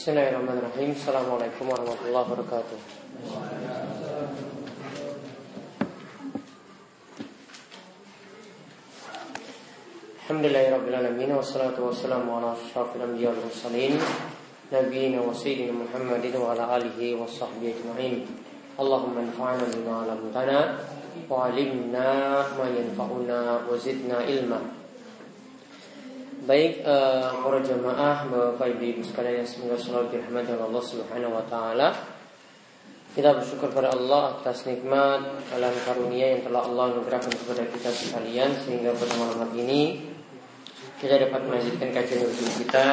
Bismillahirrahmanirrahim. Assalamualaikum warahmatullahi wabarakatuh. Alhamdulillahirrahmanirrahim Wassalatu wassalamu ala ashrafil anbiya wal mursalin Nabiina wa sayyidina Muhammadin wa ala alihi wa sahbihi ajma'in Allahumma anfa'na bima alamtana Wa alimna ma yanfa'una wa zidna ilma Baik uh, para jamaah Bapak Ibu sekalian yang semoga selalu dirahmati oleh Allah Subhanahu wa taala. Kita bersyukur pada Allah atas nikmat alam karunia yang telah Allah anugerahkan kepada kita sekalian sehingga pada malam hari ini kita dapat melanjutkan kajian rutin kita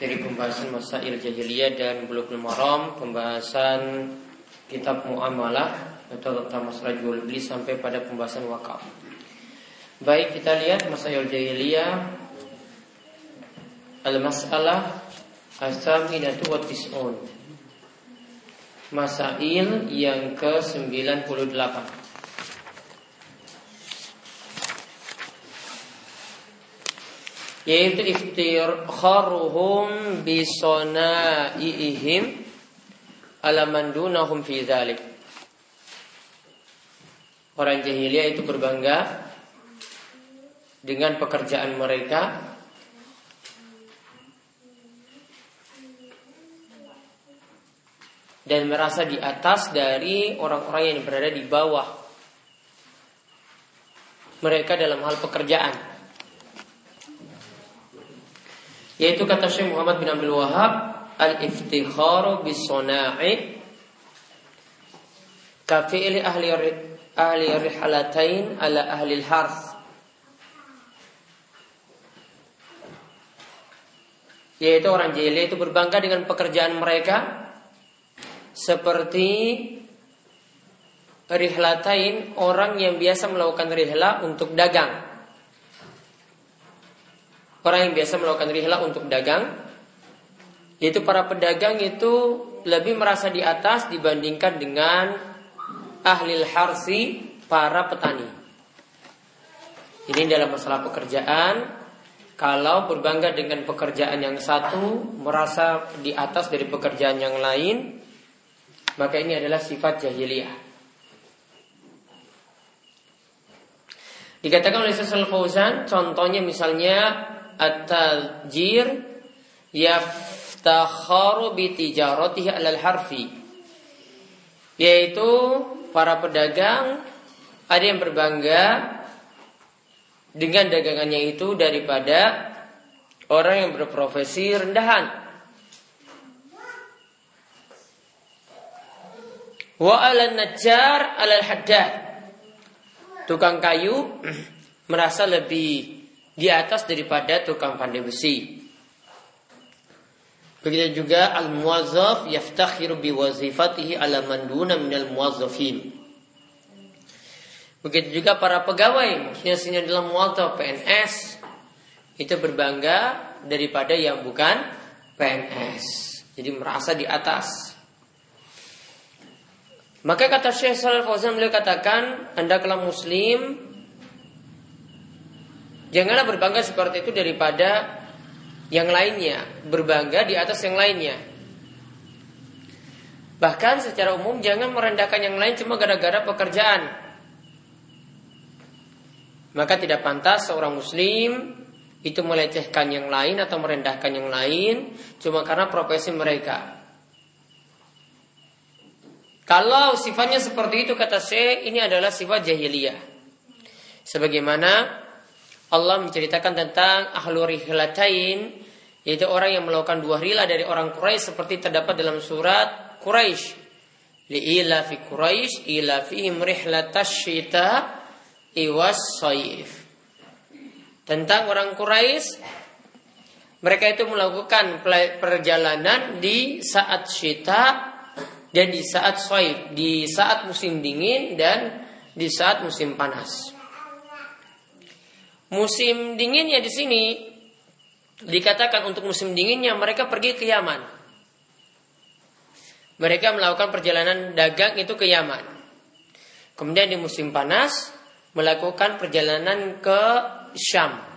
dari pembahasan masail jahiliyah dan bulughul maram, pembahasan kitab muamalah atau tentang masalah jual beli sampai pada pembahasan wakaf. Baik kita lihat masail jahiliyah al-mas'alah as-saminatu wa tis'un. Masail yang ke-98. yaitu iftirkharuhum bisona'ihim ala mandunahum fi dhalik. Orang jahiliyah itu berbangga dengan pekerjaan mereka dan merasa di atas dari orang-orang yang berada di bawah mereka dalam hal pekerjaan. Yaitu kata Syekh Muhammad bin Abdul Wahab Al-iftikharu bisona'i Kafi'ili ahli ahli rihalatain ala ahli harf Yaitu orang jahiliyah itu berbangga dengan pekerjaan mereka Seperti Rihlatain Orang yang biasa melakukan rihla untuk dagang Orang yang biasa melakukan rihla untuk dagang Yaitu para pedagang itu lebih merasa di atas dibandingkan dengan ahli harsi para petani. Ini dalam masalah pekerjaan, kalau berbangga dengan pekerjaan yang satu, merasa di atas dari pekerjaan yang lain, maka ini adalah sifat jahiliyah. Dikatakan oleh Sesal Fauzan, contohnya misalnya at-tajir yaftakharu bi tijaratihi alal harfi yaitu para pedagang ada yang berbangga dengan dagangannya itu daripada orang yang berprofesi rendahan wa ala najjar alal haddad tukang kayu merasa lebih di atas daripada tukang pandai besi. Begitu juga al-muwazzaf yaftakhiru bi wazifatihi ala manduna minal muwazzafin. Begitu juga para pegawai, maksudnya sini dalam muwazzaf PNS itu berbangga daripada yang bukan PNS. Jadi merasa di atas. Maka kata Syekh Shalal Fauzan beliau katakan, anda kalau muslim Janganlah berbangga seperti itu daripada yang lainnya, berbangga di atas yang lainnya. Bahkan secara umum jangan merendahkan yang lain cuma gara-gara pekerjaan. Maka tidak pantas seorang muslim itu melecehkan yang lain atau merendahkan yang lain cuma karena profesi mereka. Kalau sifatnya seperti itu kata saya ini adalah sifat jahiliyah. Sebagaimana Allah menceritakan tentang ahlu rihlatain yaitu orang yang melakukan dua rila dari orang Quraisy seperti terdapat dalam surat Quraisy liila fi Quraisy ila fihim rihlatasyita iwas saif tentang orang Quraisy mereka itu melakukan perjalanan di saat syita dan di saat saif di saat musim dingin dan di saat musim panas Musim dinginnya di sini dikatakan untuk musim dinginnya mereka pergi ke Yaman. Mereka melakukan perjalanan dagang itu ke Yaman. Kemudian di musim panas melakukan perjalanan ke Syam.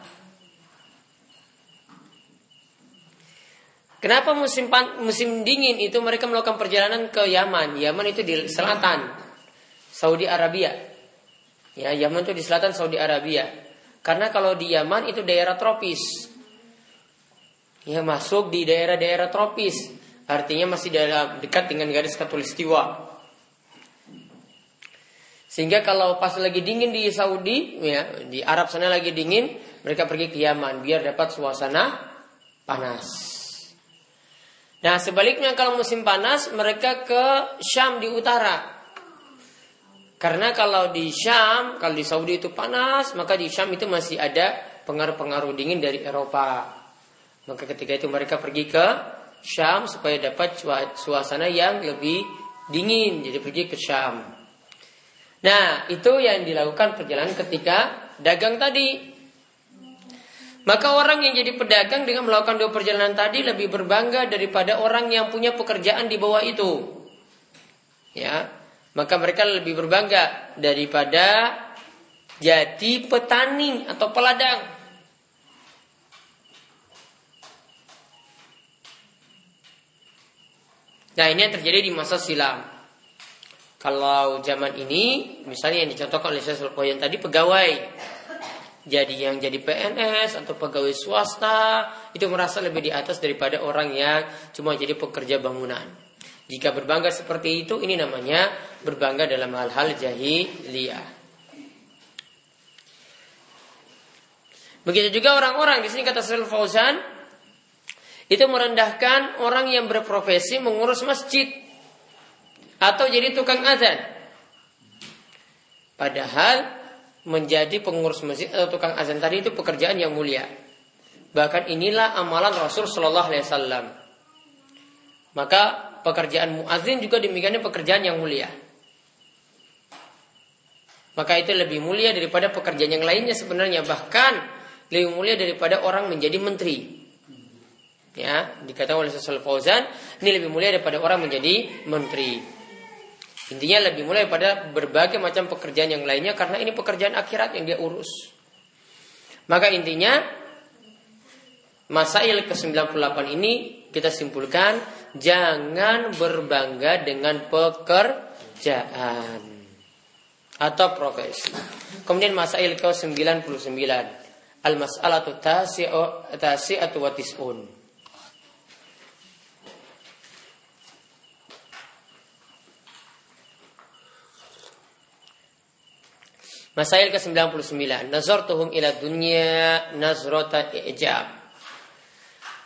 Kenapa musim pan, musim dingin itu mereka melakukan perjalanan ke Yaman? Yaman itu di selatan Saudi Arabia. Ya, Yaman itu di selatan Saudi Arabia. Karena kalau di Yaman itu daerah tropis. Ya, masuk di daerah-daerah tropis. Artinya masih dalam dekat dengan garis katulistiwa. Sehingga kalau pas lagi dingin di Saudi, ya, di Arab sana lagi dingin, mereka pergi ke Yaman biar dapat suasana panas. Nah sebaliknya kalau musim panas mereka ke Syam di utara. Karena kalau di Syam, kalau di Saudi itu panas, maka di Syam itu masih ada pengaruh-pengaruh dingin dari Eropa. Maka ketika itu mereka pergi ke Syam supaya dapat suasana yang lebih dingin. Jadi pergi ke Syam. Nah, itu yang dilakukan perjalanan ketika dagang tadi. Maka orang yang jadi pedagang dengan melakukan dua perjalanan tadi lebih berbangga daripada orang yang punya pekerjaan di bawah itu. Ya, maka mereka lebih berbangga daripada jadi petani atau peladang. Nah ini yang terjadi di masa silam. Kalau zaman ini, misalnya yang dicontohkan oleh saya yang tadi pegawai, jadi yang jadi PNS atau pegawai swasta itu merasa lebih di atas daripada orang yang cuma jadi pekerja bangunan. Jika berbangga seperti itu, ini namanya berbangga dalam hal-hal jahiliyah. Begitu juga orang-orang di sini kata Syekh Fauzan itu merendahkan orang yang berprofesi mengurus masjid atau jadi tukang azan. Padahal menjadi pengurus masjid atau tukang azan tadi itu pekerjaan yang mulia. Bahkan inilah amalan Rasul Shallallahu Alaihi Wasallam. Maka pekerjaan muazin juga demikiannya pekerjaan yang mulia. Maka itu lebih mulia daripada pekerjaan yang lainnya sebenarnya bahkan lebih mulia daripada orang menjadi menteri. Ya, dikatakan oleh Rasul Fauzan, ini lebih mulia daripada orang menjadi menteri. Intinya lebih mulai pada berbagai macam pekerjaan yang lainnya karena ini pekerjaan akhirat yang dia urus. Maka intinya Masail ke-98 ini kita simpulkan jangan berbangga dengan pekerjaan atau profesi. Kemudian masail ke-99 Al-mas'alatu tasi'atu wa tis'un. Masail ke-99. Nazartuhum ila dunya nazrata ijab.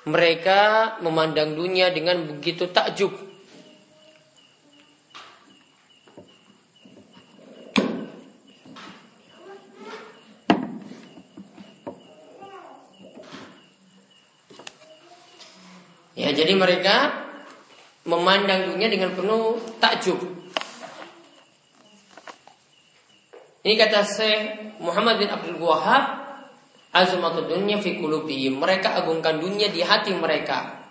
Mereka memandang dunia dengan begitu takjub. Ya, jadi mereka memandang dunia dengan penuh takjub. Ini kata Syekh Muhammad bin Abdul Wahab Azumatul dunya fi kulubihim. Mereka agungkan dunia di hati mereka.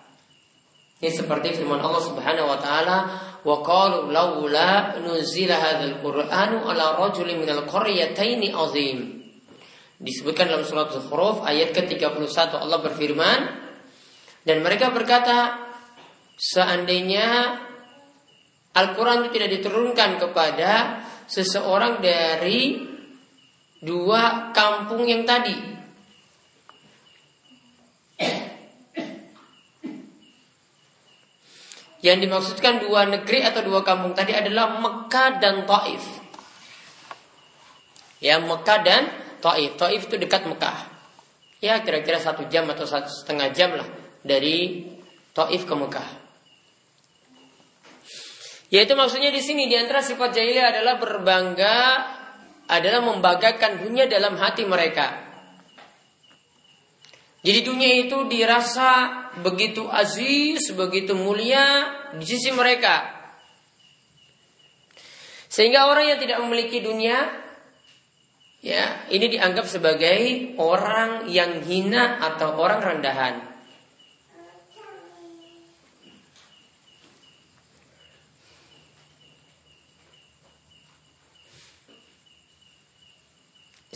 Ini seperti firman Allah Subhanahu wa taala, "Wa qalu laula nuzila hadzal Qur'anu ala rajulin minal qaryataini azim." Disebutkan dalam surat Zukhruf ayat ke-31 Allah berfirman dan mereka berkata seandainya Al-Quran itu tidak diturunkan kepada seseorang dari dua kampung yang tadi. Yang dimaksudkan dua negeri atau dua kampung tadi adalah Mekah dan Taif. Ya Mekah dan Taif. Taif itu dekat Mekah. Ya kira-kira satu jam atau satu setengah jam lah dari Taif ke Mekah. Yaitu maksudnya di sini di antara sifat jahiliyah adalah berbangga adalah membanggakan dunia dalam hati mereka. Jadi dunia itu dirasa begitu aziz, begitu mulia di sisi mereka. Sehingga orang yang tidak memiliki dunia ya, ini dianggap sebagai orang yang hina atau orang rendahan.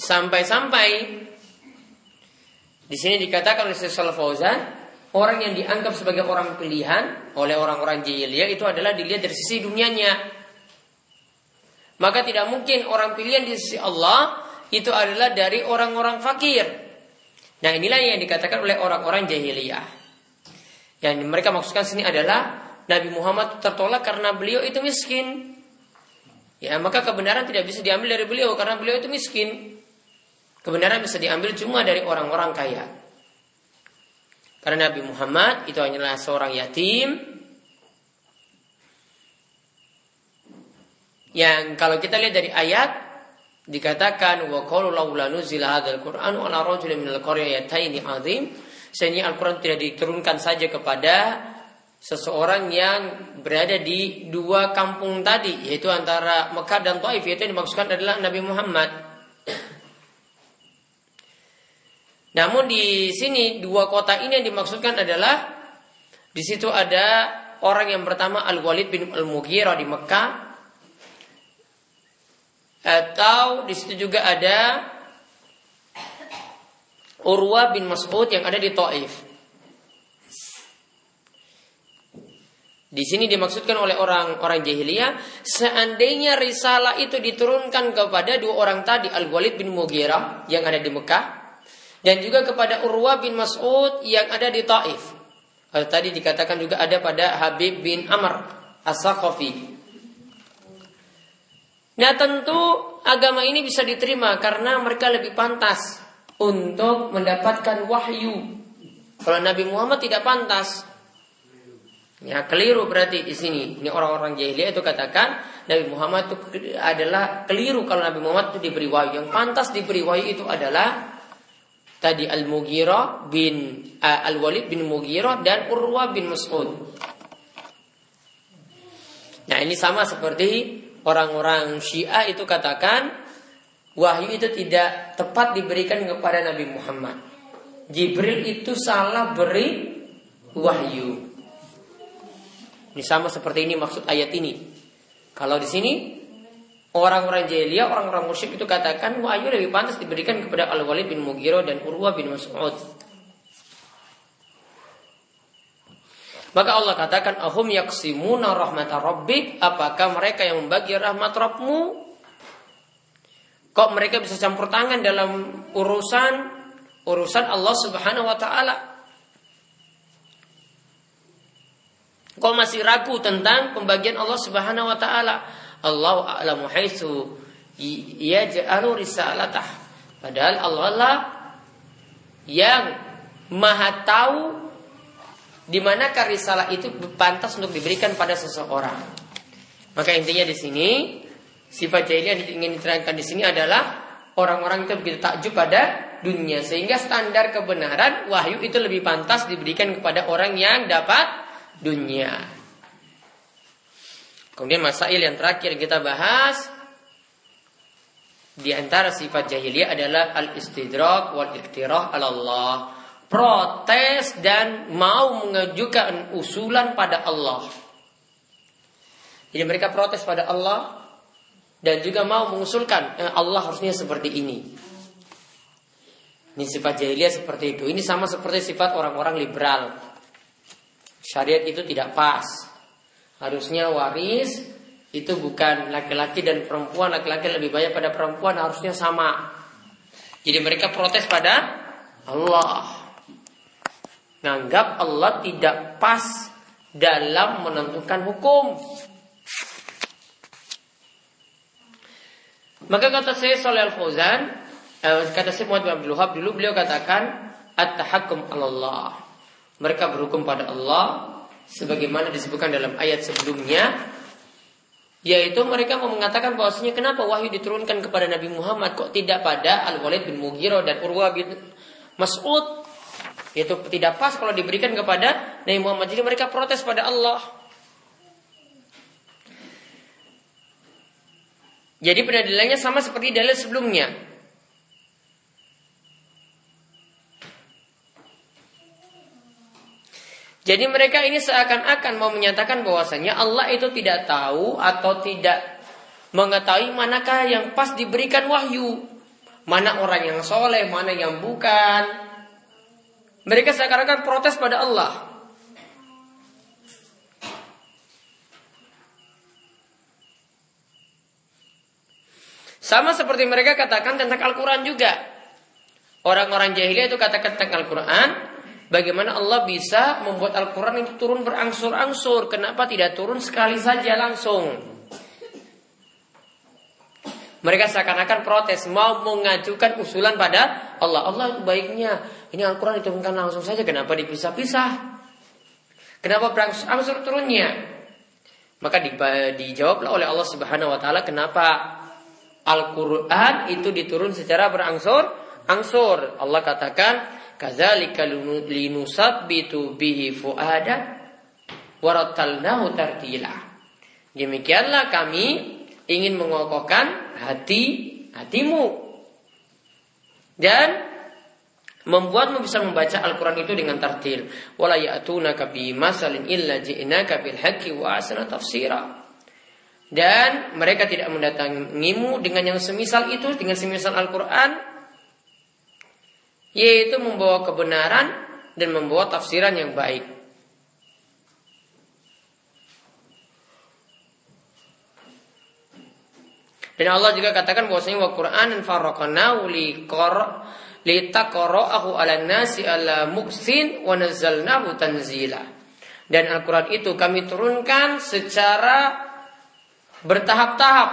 Sampai-sampai di sini dikatakan oleh Syekh Fauzan orang yang dianggap sebagai orang pilihan oleh orang-orang jahiliyah itu adalah dilihat dari sisi dunianya. Maka tidak mungkin orang pilihan di sisi Allah itu adalah dari orang-orang fakir. Nah inilah yang dikatakan oleh orang-orang jahiliyah. Yang mereka maksudkan sini adalah Nabi Muhammad tertolak karena beliau itu miskin. Ya maka kebenaran tidak bisa diambil dari beliau karena beliau itu miskin. Kebenaran bisa diambil cuma dari orang-orang kaya. Karena Nabi Muhammad itu hanyalah seorang yatim yang kalau kita lihat dari ayat dikatakan wa qalu laula nuzila hadzal qur'an ala rajulin minal qaryataini azim sehingga Al-Qur'an tidak diturunkan saja kepada seseorang yang berada di dua kampung tadi yaitu antara Mekah dan Taif yaitu yang dimaksudkan adalah Nabi Muhammad Namun di sini dua kota ini yang dimaksudkan adalah di situ ada orang yang pertama Al Walid bin Al Mughirah di Mekah atau di situ juga ada Urwa bin Mas'ud yang ada di Taif. Di sini dimaksudkan oleh orang-orang jahiliyah, seandainya risalah itu diturunkan kepada dua orang tadi, Al Walid bin Mughirah yang ada di Mekah dan juga kepada Urwa bin Mas'ud yang ada di Taif. Kalau tadi dikatakan juga ada pada Habib bin Amr As-Saqafi. Nah tentu agama ini bisa diterima karena mereka lebih pantas untuk mendapatkan wahyu. Kalau Nabi Muhammad tidak pantas, Ya keliru berarti di sini. Ini orang-orang jahiliyah itu katakan Nabi Muhammad itu adalah keliru kalau Nabi Muhammad itu diberi wahyu. Yang pantas diberi wahyu itu adalah tadi Al-Mughirah bin uh, Al-Walid bin Mughirah dan Urwa bin Mas'ud. Nah, ini sama seperti orang-orang Syiah itu katakan wahyu itu tidak tepat diberikan kepada Nabi Muhammad. Jibril itu salah beri wahyu. Ini sama seperti ini maksud ayat ini. Kalau di sini Orang-orang jahiliyah, orang-orang musyrik itu katakan wahyu lebih pantas diberikan kepada Al-Walid bin Mughirah dan Urwa bin Mas'ud. Maka Allah katakan ahum yaksimuna rahmat rabbik apakah mereka yang membagi rahmat Rabbmu? Kok mereka bisa campur tangan dalam urusan urusan Allah Subhanahu wa taala? Kok masih ragu tentang pembagian Allah Subhanahu wa taala Allah a'lamu haitsu yaj'alu risalatah. Padahal Allah lah yang maha tahu di manakah risalah itu pantas untuk diberikan pada seseorang. Maka intinya di sini sifat jahiliyah yang ingin diterangkan di sini adalah orang-orang itu begitu takjub pada dunia sehingga standar kebenaran wahyu itu lebih pantas diberikan kepada orang yang dapat dunia. Kemudian masail yang terakhir kita bahas di antara sifat jahiliyah adalah al-istidrak wal iktirah Allah. Protes dan mau mengajukan usulan pada Allah. Jadi mereka protes pada Allah dan juga mau mengusulkan eh, Allah harusnya seperti ini. Ini sifat jahiliyah seperti itu. Ini sama seperti sifat orang-orang liberal. Syariat itu tidak pas. Harusnya waris itu bukan laki-laki dan perempuan, laki-laki lebih banyak pada perempuan harusnya sama. Jadi mereka protes pada Allah. Nganggap Allah tidak pas dalam menentukan hukum. Maka kata saya Salih Al-Fauzan, eh, kata saya Muhammad Abdul Wahab dulu beliau katakan at-tahakkum Allah. Mereka berhukum pada Allah sebagaimana disebutkan dalam ayat sebelumnya yaitu mereka mau mengatakan bahwasanya kenapa wahyu diturunkan kepada Nabi Muhammad kok tidak pada Al-Walid bin Mughirah dan Urwa bin Mas'ud? Itu tidak pas kalau diberikan kepada Nabi Muhammad. Jadi mereka protes pada Allah. Jadi penadilannya sama seperti dalil sebelumnya Jadi mereka ini seakan-akan mau menyatakan bahwasanya Allah itu tidak tahu atau tidak mengetahui manakah yang pas diberikan wahyu. Mana orang yang soleh, mana yang bukan. Mereka seakan-akan protes pada Allah. Sama seperti mereka katakan tentang Al-Quran juga. Orang-orang jahiliyah itu katakan tentang Al-Quran. Bagaimana Allah bisa membuat Al-Quran itu turun berangsur-angsur. Kenapa tidak turun sekali saja langsung. Mereka seakan-akan protes. Mau mengajukan usulan pada Allah. Allah itu baiknya. Ini Al-Quran diturunkan langsung saja. Kenapa dipisah-pisah? Kenapa berangsur-angsur turunnya? Maka dijawablah oleh Allah Subhanahu wa taala kenapa Al-Quran itu diturun secara berangsur-angsur. Allah katakan, Kazalika linusabbitu bihi fuada waratalnahu tartila. Demikianlah kami ingin mengokohkan hati hatimu dan membuatmu bisa membaca Al-Quran itu dengan tartil. Wala ya'tunaka bi masalin illa ji'naka bil haqqi wa asna tafsira. Dan mereka tidak mendatangimu dengan yang semisal itu, dengan semisal Al-Quran, yaitu membawa kebenaran dan membawa tafsiran yang baik. Dan Allah juga katakan bahwasanya wa Qur'anan farraqnahu li qar li taqra'ahu 'ala nasi ala muksin wa nazzalnahu tanzila. Dan Al-Qur'an itu kami turunkan secara bertahap-tahap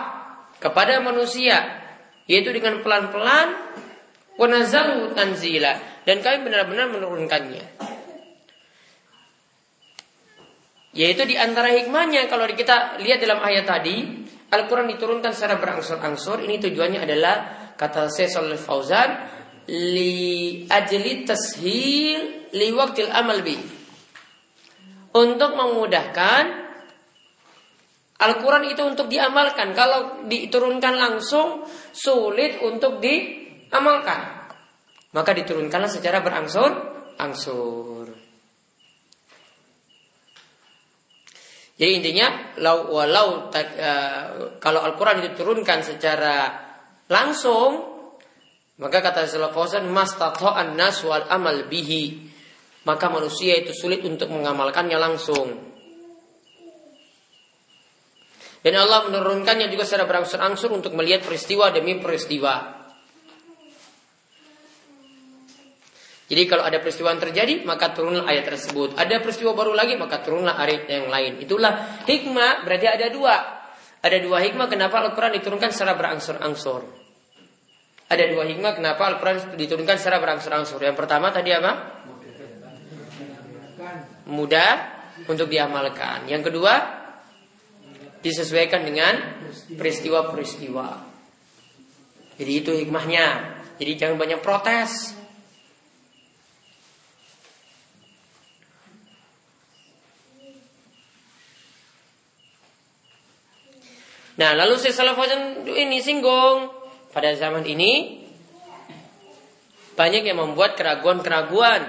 kepada manusia yaitu dengan pelan-pelan tanzila. Dan kami benar-benar menurunkannya. Yaitu di antara hikmahnya kalau kita lihat dalam ayat tadi Al-Quran diturunkan secara berangsur-angsur. Ini tujuannya adalah kata Syekh Fauzan li ajli tashil li waktil amal bi. Untuk memudahkan Al-Quran itu untuk diamalkan. Kalau diturunkan langsung, sulit untuk diamalkan. Maka diturunkanlah secara berangsur-angsur. Jadi intinya, lau, walau uh, kalau Al-Quran diturunkan secara langsung, maka kata Salafausan, mas tatoan nas wal amal bihi. Maka manusia itu sulit untuk mengamalkannya langsung. Dan Allah menurunkannya juga secara berangsur-angsur untuk melihat peristiwa demi peristiwa. Jadi kalau ada peristiwa yang terjadi, maka turunlah ayat tersebut. Ada peristiwa baru lagi, maka turunlah ayat yang lain. Itulah hikmah, berarti ada dua. Ada dua hikmah kenapa Al-Quran diturunkan secara berangsur-angsur. Ada dua hikmah kenapa Al-Quran diturunkan secara berangsur-angsur. Yang pertama tadi apa? Mudah untuk diamalkan. Yang kedua, disesuaikan dengan peristiwa-peristiwa. Jadi itu hikmahnya. Jadi jangan banyak protes. Nah, lalu saya salah ini singgung pada zaman ini banyak yang membuat keraguan-keraguan.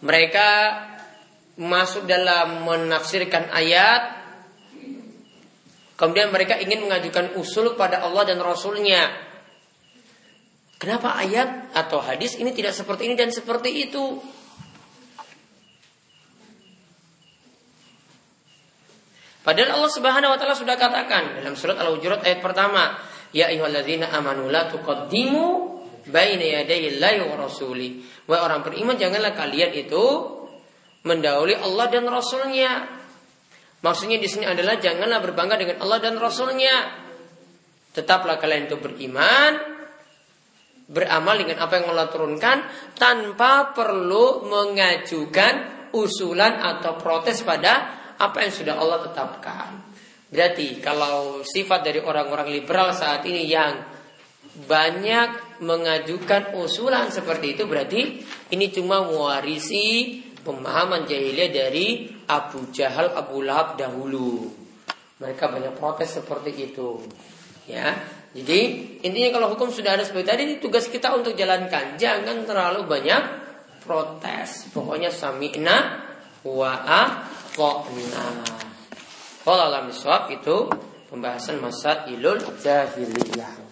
Mereka masuk dalam menafsirkan ayat Kemudian mereka ingin mengajukan usul pada Allah dan Rasulnya. Kenapa ayat atau hadis ini tidak seperti ini dan seperti itu? Padahal Allah Subhanahu wa taala sudah katakan dalam surat Al-Hujurat ayat pertama, "Ya ayyuhalladzina amanu la tuqaddimu baina yadayillahi wa rasuli." Wahai orang beriman, janganlah kalian itu mendahului Allah dan Rasulnya. Maksudnya di sini adalah janganlah berbangga dengan Allah dan Rasulnya. Tetaplah kalian itu beriman, beramal dengan apa yang Allah turunkan tanpa perlu mengajukan usulan atau protes pada apa yang sudah Allah tetapkan. Berarti kalau sifat dari orang-orang liberal saat ini yang banyak mengajukan usulan seperti itu berarti ini cuma mewarisi pemahaman jahiliyah dari Abu Jahal, Abu Lahab dahulu. Mereka banyak protes seperti itu. Ya, jadi intinya kalau hukum sudah ada seperti tadi, tugas kita untuk jalankan. Jangan terlalu banyak protes. Pokoknya sami'na wa Kalau alam itu pembahasan masa ilul jahiliyah.